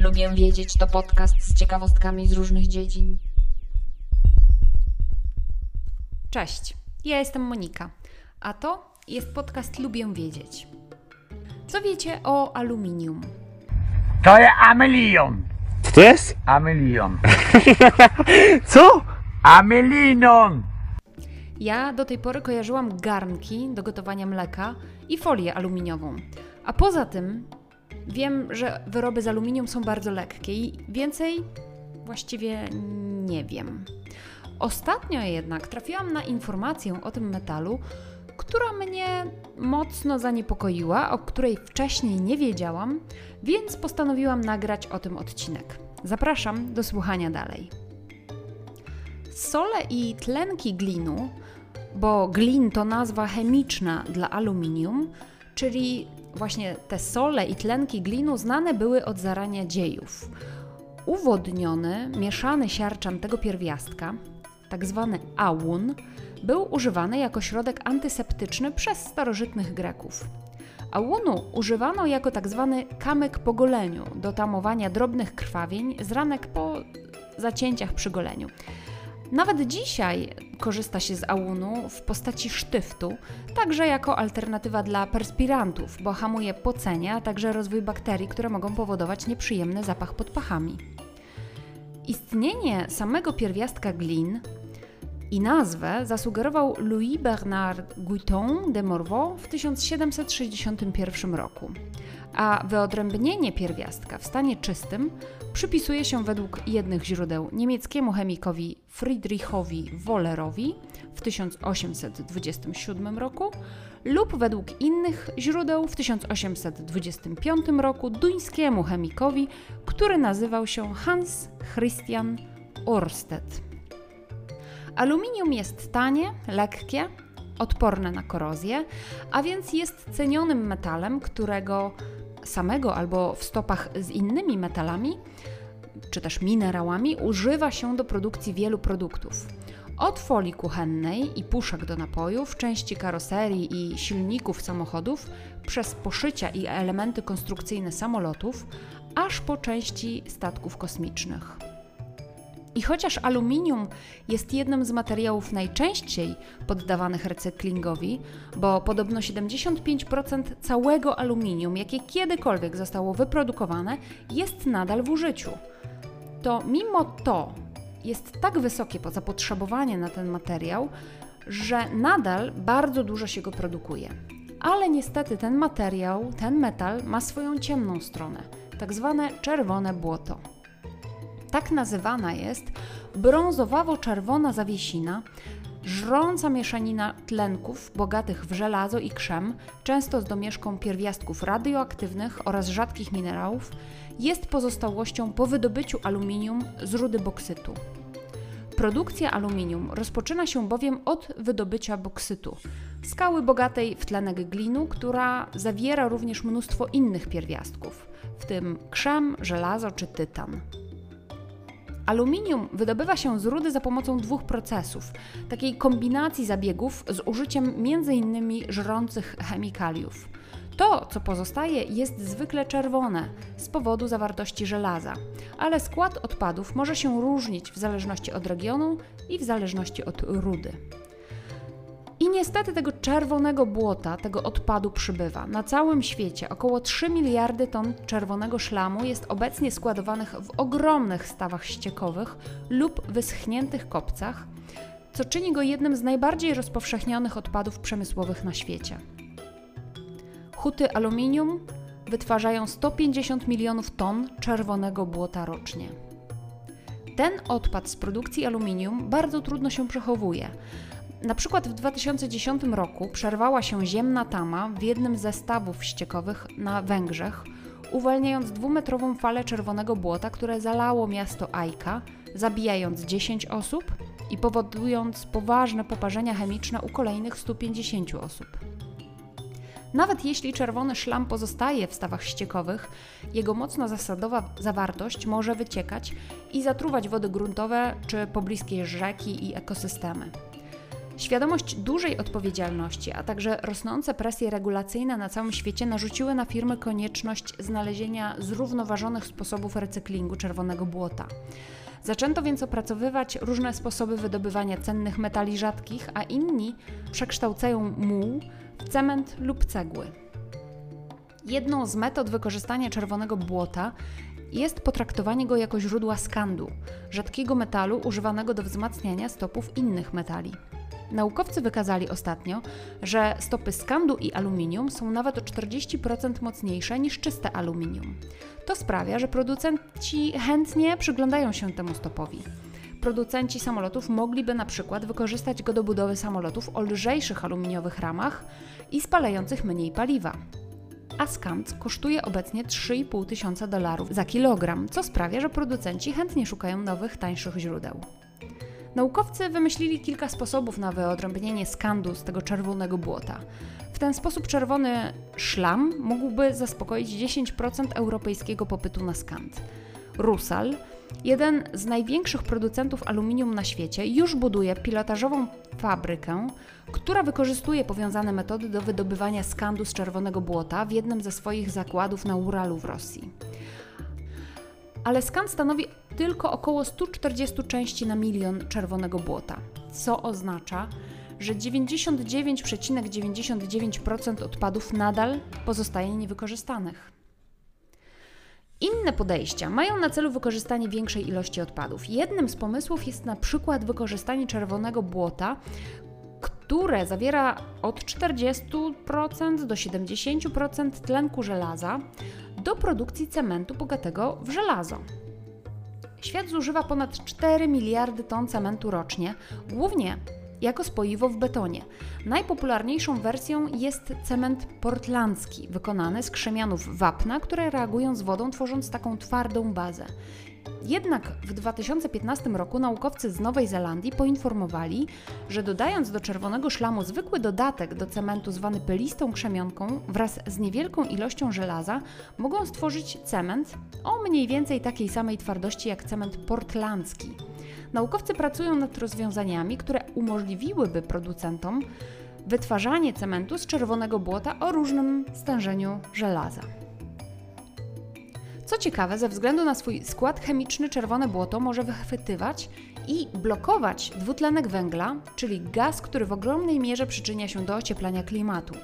Lubię wiedzieć to podcast z ciekawostkami z różnych dziedzin. Cześć, ja jestem Monika, a to jest podcast Lubię Wiedzieć. Co wiecie o aluminium? To jest amelion. Co to jest? Amelion. Co? Amelinon. Ja do tej pory kojarzyłam garnki do gotowania mleka i folię aluminiową. A poza tym wiem, że wyroby z aluminium są bardzo lekkie i więcej właściwie nie wiem. Ostatnio jednak trafiłam na informację o tym metalu, która mnie mocno zaniepokoiła, o której wcześniej nie wiedziałam, więc postanowiłam nagrać o tym odcinek. Zapraszam do słuchania dalej. Sole i tlenki glinu, bo glin to nazwa chemiczna dla aluminium, czyli właśnie te sole i tlenki glinu znane były od zarania dziejów. Uwodniony, mieszany siarczan tego pierwiastka, tak zwany ałun, był używany jako środek antyseptyczny przez starożytnych Greków. Ałunu używano jako tak zwany kamyk po goleniu do tamowania drobnych krwawień z ranek po zacięciach przy goleniu. Nawet dzisiaj korzysta się z ałunu w postaci sztyftu, także jako alternatywa dla perspirantów, bo hamuje pocenie, a także rozwój bakterii, które mogą powodować nieprzyjemny zapach pod pachami. Istnienie samego pierwiastka glin i nazwę zasugerował Louis Bernard Guiton de Morveau w 1761 roku, a wyodrębnienie pierwiastka w stanie czystym przypisuje się według jednych źródeł niemieckiemu chemikowi Friedrichowi Wollerowi w 1827 roku lub według innych źródeł w 1825 roku duńskiemu chemikowi, który nazywał się Hans Christian Ørsted. Aluminium jest tanie, lekkie, odporne na korozję, a więc jest cenionym metalem, którego samego albo w stopach z innymi metalami czy też minerałami używa się do produkcji wielu produktów. Od folii kuchennej i puszek do napojów, części karoserii i silników samochodów, przez poszycia i elementy konstrukcyjne samolotów, aż po części statków kosmicznych. I chociaż aluminium jest jednym z materiałów najczęściej poddawanych recyklingowi, bo podobno 75% całego aluminium, jakie kiedykolwiek zostało wyprodukowane, jest nadal w użyciu, to mimo to jest tak wysokie zapotrzebowanie na ten materiał, że nadal bardzo dużo się go produkuje. Ale niestety ten materiał, ten metal ma swoją ciemną stronę, tak zwane czerwone błoto. Tak nazywana jest brązowawo-czerwona zawiesina, żrąca mieszanina tlenków bogatych w żelazo i krzem, często z domieszką pierwiastków radioaktywnych oraz rzadkich minerałów, jest pozostałością po wydobyciu aluminium z rudy boksytu. Produkcja aluminium rozpoczyna się bowiem od wydobycia boksytu, skały bogatej w tlenek glinu, która zawiera również mnóstwo innych pierwiastków, w tym krzem, żelazo czy tytan. Aluminium wydobywa się z rudy za pomocą dwóch procesów, takiej kombinacji zabiegów z użyciem m.in. żrących chemikaliów. To, co pozostaje, jest zwykle czerwone z powodu zawartości żelaza, ale skład odpadów może się różnić w zależności od regionu i w zależności od rudy. Niestety tego czerwonego błota, tego odpadu przybywa. Na całym świecie około 3 miliardy ton czerwonego szlamu jest obecnie składowanych w ogromnych stawach ściekowych lub wyschniętych kopcach, co czyni go jednym z najbardziej rozpowszechnionych odpadów przemysłowych na świecie. Huty aluminium wytwarzają 150 milionów ton czerwonego błota rocznie. Ten odpad z produkcji aluminium bardzo trudno się przechowuje. Na przykład w 2010 roku przerwała się ziemna tama w jednym ze stawów ściekowych na Węgrzech, uwalniając dwumetrową falę czerwonego błota, które zalało miasto Ajka, zabijając 10 osób i powodując poważne poparzenia chemiczne u kolejnych 150 osób. Nawet jeśli czerwony szlam pozostaje w stawach ściekowych, jego mocno zasadowa zawartość może wyciekać i zatruwać wody gruntowe czy pobliskie rzeki i ekosystemy. Świadomość dużej odpowiedzialności, a także rosnące presje regulacyjne na całym świecie narzuciły na firmy konieczność znalezienia zrównoważonych sposobów recyklingu czerwonego błota. Zaczęto więc opracowywać różne sposoby wydobywania cennych metali rzadkich, a inni przekształcają muł w cement lub cegły. Jedną z metod wykorzystania czerwonego błota jest potraktowanie go jako źródła skandu, rzadkiego metalu używanego do wzmacniania stopów innych metali. Naukowcy wykazali ostatnio, że stopy skandu i aluminium są nawet o 40% mocniejsze niż czyste aluminium. To sprawia, że producenci chętnie przyglądają się temu stopowi. Producenci samolotów mogliby na przykład wykorzystać go do budowy samolotów o lżejszych aluminiowych ramach i spalających mniej paliwa. A skant kosztuje obecnie 3,5 tysiąca dolarów za kilogram, co sprawia, że producenci chętnie szukają nowych, tańszych źródeł. Naukowcy wymyślili kilka sposobów na wyodrębnienie skandu z tego czerwonego błota. W ten sposób czerwony szlam mógłby zaspokoić 10% europejskiego popytu na skand. Rusal, jeden z największych producentów aluminium na świecie, już buduje pilotażową fabrykę, która wykorzystuje powiązane metody do wydobywania skandu z czerwonego błota w jednym ze swoich zakładów na Uralu w Rosji ale skan stanowi tylko około 140 części na milion czerwonego błota, co oznacza, że 99,99% ,99 odpadów nadal pozostaje niewykorzystanych. Inne podejścia mają na celu wykorzystanie większej ilości odpadów. Jednym z pomysłów jest na przykład wykorzystanie czerwonego błota, które zawiera od 40% do 70% tlenku żelaza do produkcji cementu bogatego w żelazo. Świat zużywa ponad 4 miliardy ton cementu rocznie, głównie jako spoiwo w betonie. Najpopularniejszą wersją jest cement portlandzki, wykonany z krzemianów wapna, które reagują z wodą, tworząc taką twardą bazę. Jednak w 2015 roku naukowcy z Nowej Zelandii poinformowali, że dodając do czerwonego szlamu zwykły dodatek do cementu zwany pelistą krzemionką wraz z niewielką ilością żelaza, mogą stworzyć cement o mniej więcej takiej samej twardości jak cement portlandzki. Naukowcy pracują nad rozwiązaniami, które umożliwiłyby producentom wytwarzanie cementu z czerwonego błota o różnym stężeniu żelaza. Co ciekawe, ze względu na swój skład chemiczny czerwone błoto może wychwytywać i blokować dwutlenek węgla, czyli gaz, który w ogromnej mierze przyczynia się do ocieplania klimatu.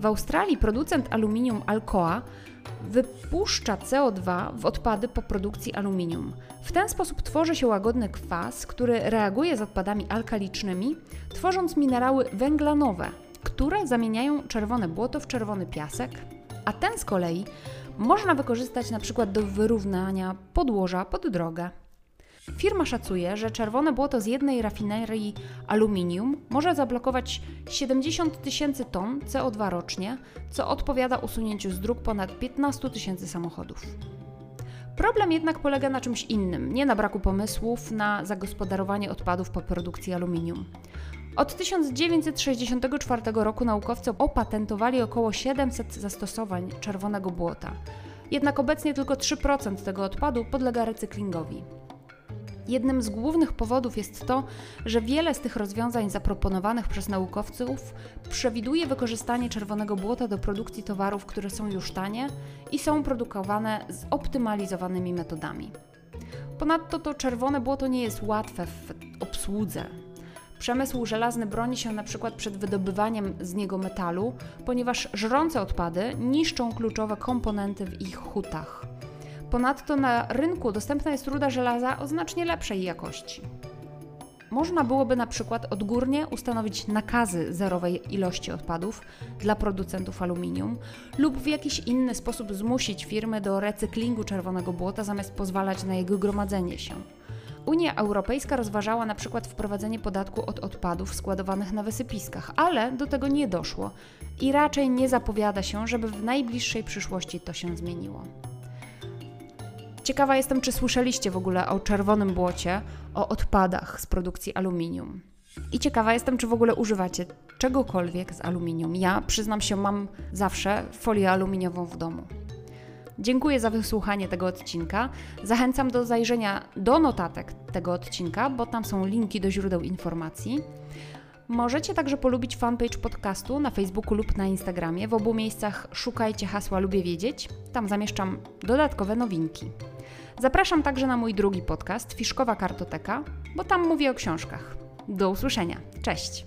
W Australii producent aluminium Alcoa wypuszcza CO2 w odpady po produkcji aluminium. W ten sposób tworzy się łagodny kwas, który reaguje z odpadami alkalicznymi, tworząc minerały węglanowe, które zamieniają czerwone błoto w czerwony piasek, a ten z kolei można wykorzystać na przykład do wyrównania podłoża pod drogę. Firma szacuje, że czerwone błoto z jednej rafinerii aluminium może zablokować 70 tysięcy ton CO2 rocznie, co odpowiada usunięciu z dróg ponad 15 tysięcy samochodów. Problem jednak polega na czymś innym, nie na braku pomysłów na zagospodarowanie odpadów po produkcji aluminium. Od 1964 roku naukowcy opatentowali około 700 zastosowań czerwonego błota. Jednak obecnie tylko 3% tego odpadu podlega recyklingowi. Jednym z głównych powodów jest to, że wiele z tych rozwiązań zaproponowanych przez naukowców przewiduje wykorzystanie czerwonego błota do produkcji towarów, które są już tanie i są produkowane z optymalizowanymi metodami. Ponadto to czerwone błoto nie jest łatwe w obsłudze. Przemysł żelazny broni się na przykład przed wydobywaniem z niego metalu, ponieważ żrące odpady niszczą kluczowe komponenty w ich hutach. Ponadto na rynku dostępna jest ruda żelaza o znacznie lepszej jakości. Można byłoby na przykład odgórnie ustanowić nakazy zerowej ilości odpadów dla producentów aluminium lub w jakiś inny sposób zmusić firmy do recyklingu czerwonego błota zamiast pozwalać na jego gromadzenie się. Unia Europejska rozważała na przykład wprowadzenie podatku od odpadów składowanych na wysypiskach, ale do tego nie doszło i raczej nie zapowiada się, żeby w najbliższej przyszłości to się zmieniło. Ciekawa jestem, czy słyszeliście w ogóle o czerwonym błocie, o odpadach z produkcji aluminium. I ciekawa jestem, czy w ogóle używacie czegokolwiek z aluminium. Ja przyznam się, mam zawsze folię aluminiową w domu. Dziękuję za wysłuchanie tego odcinka. Zachęcam do zajrzenia do notatek tego odcinka, bo tam są linki do źródeł informacji. Możecie także polubić fanpage podcastu na Facebooku lub na Instagramie. W obu miejscach szukajcie hasła Lubię Wiedzieć. Tam zamieszczam dodatkowe nowinki. Zapraszam także na mój drugi podcast, Fiszkowa Kartoteka, bo tam mówię o książkach. Do usłyszenia. Cześć!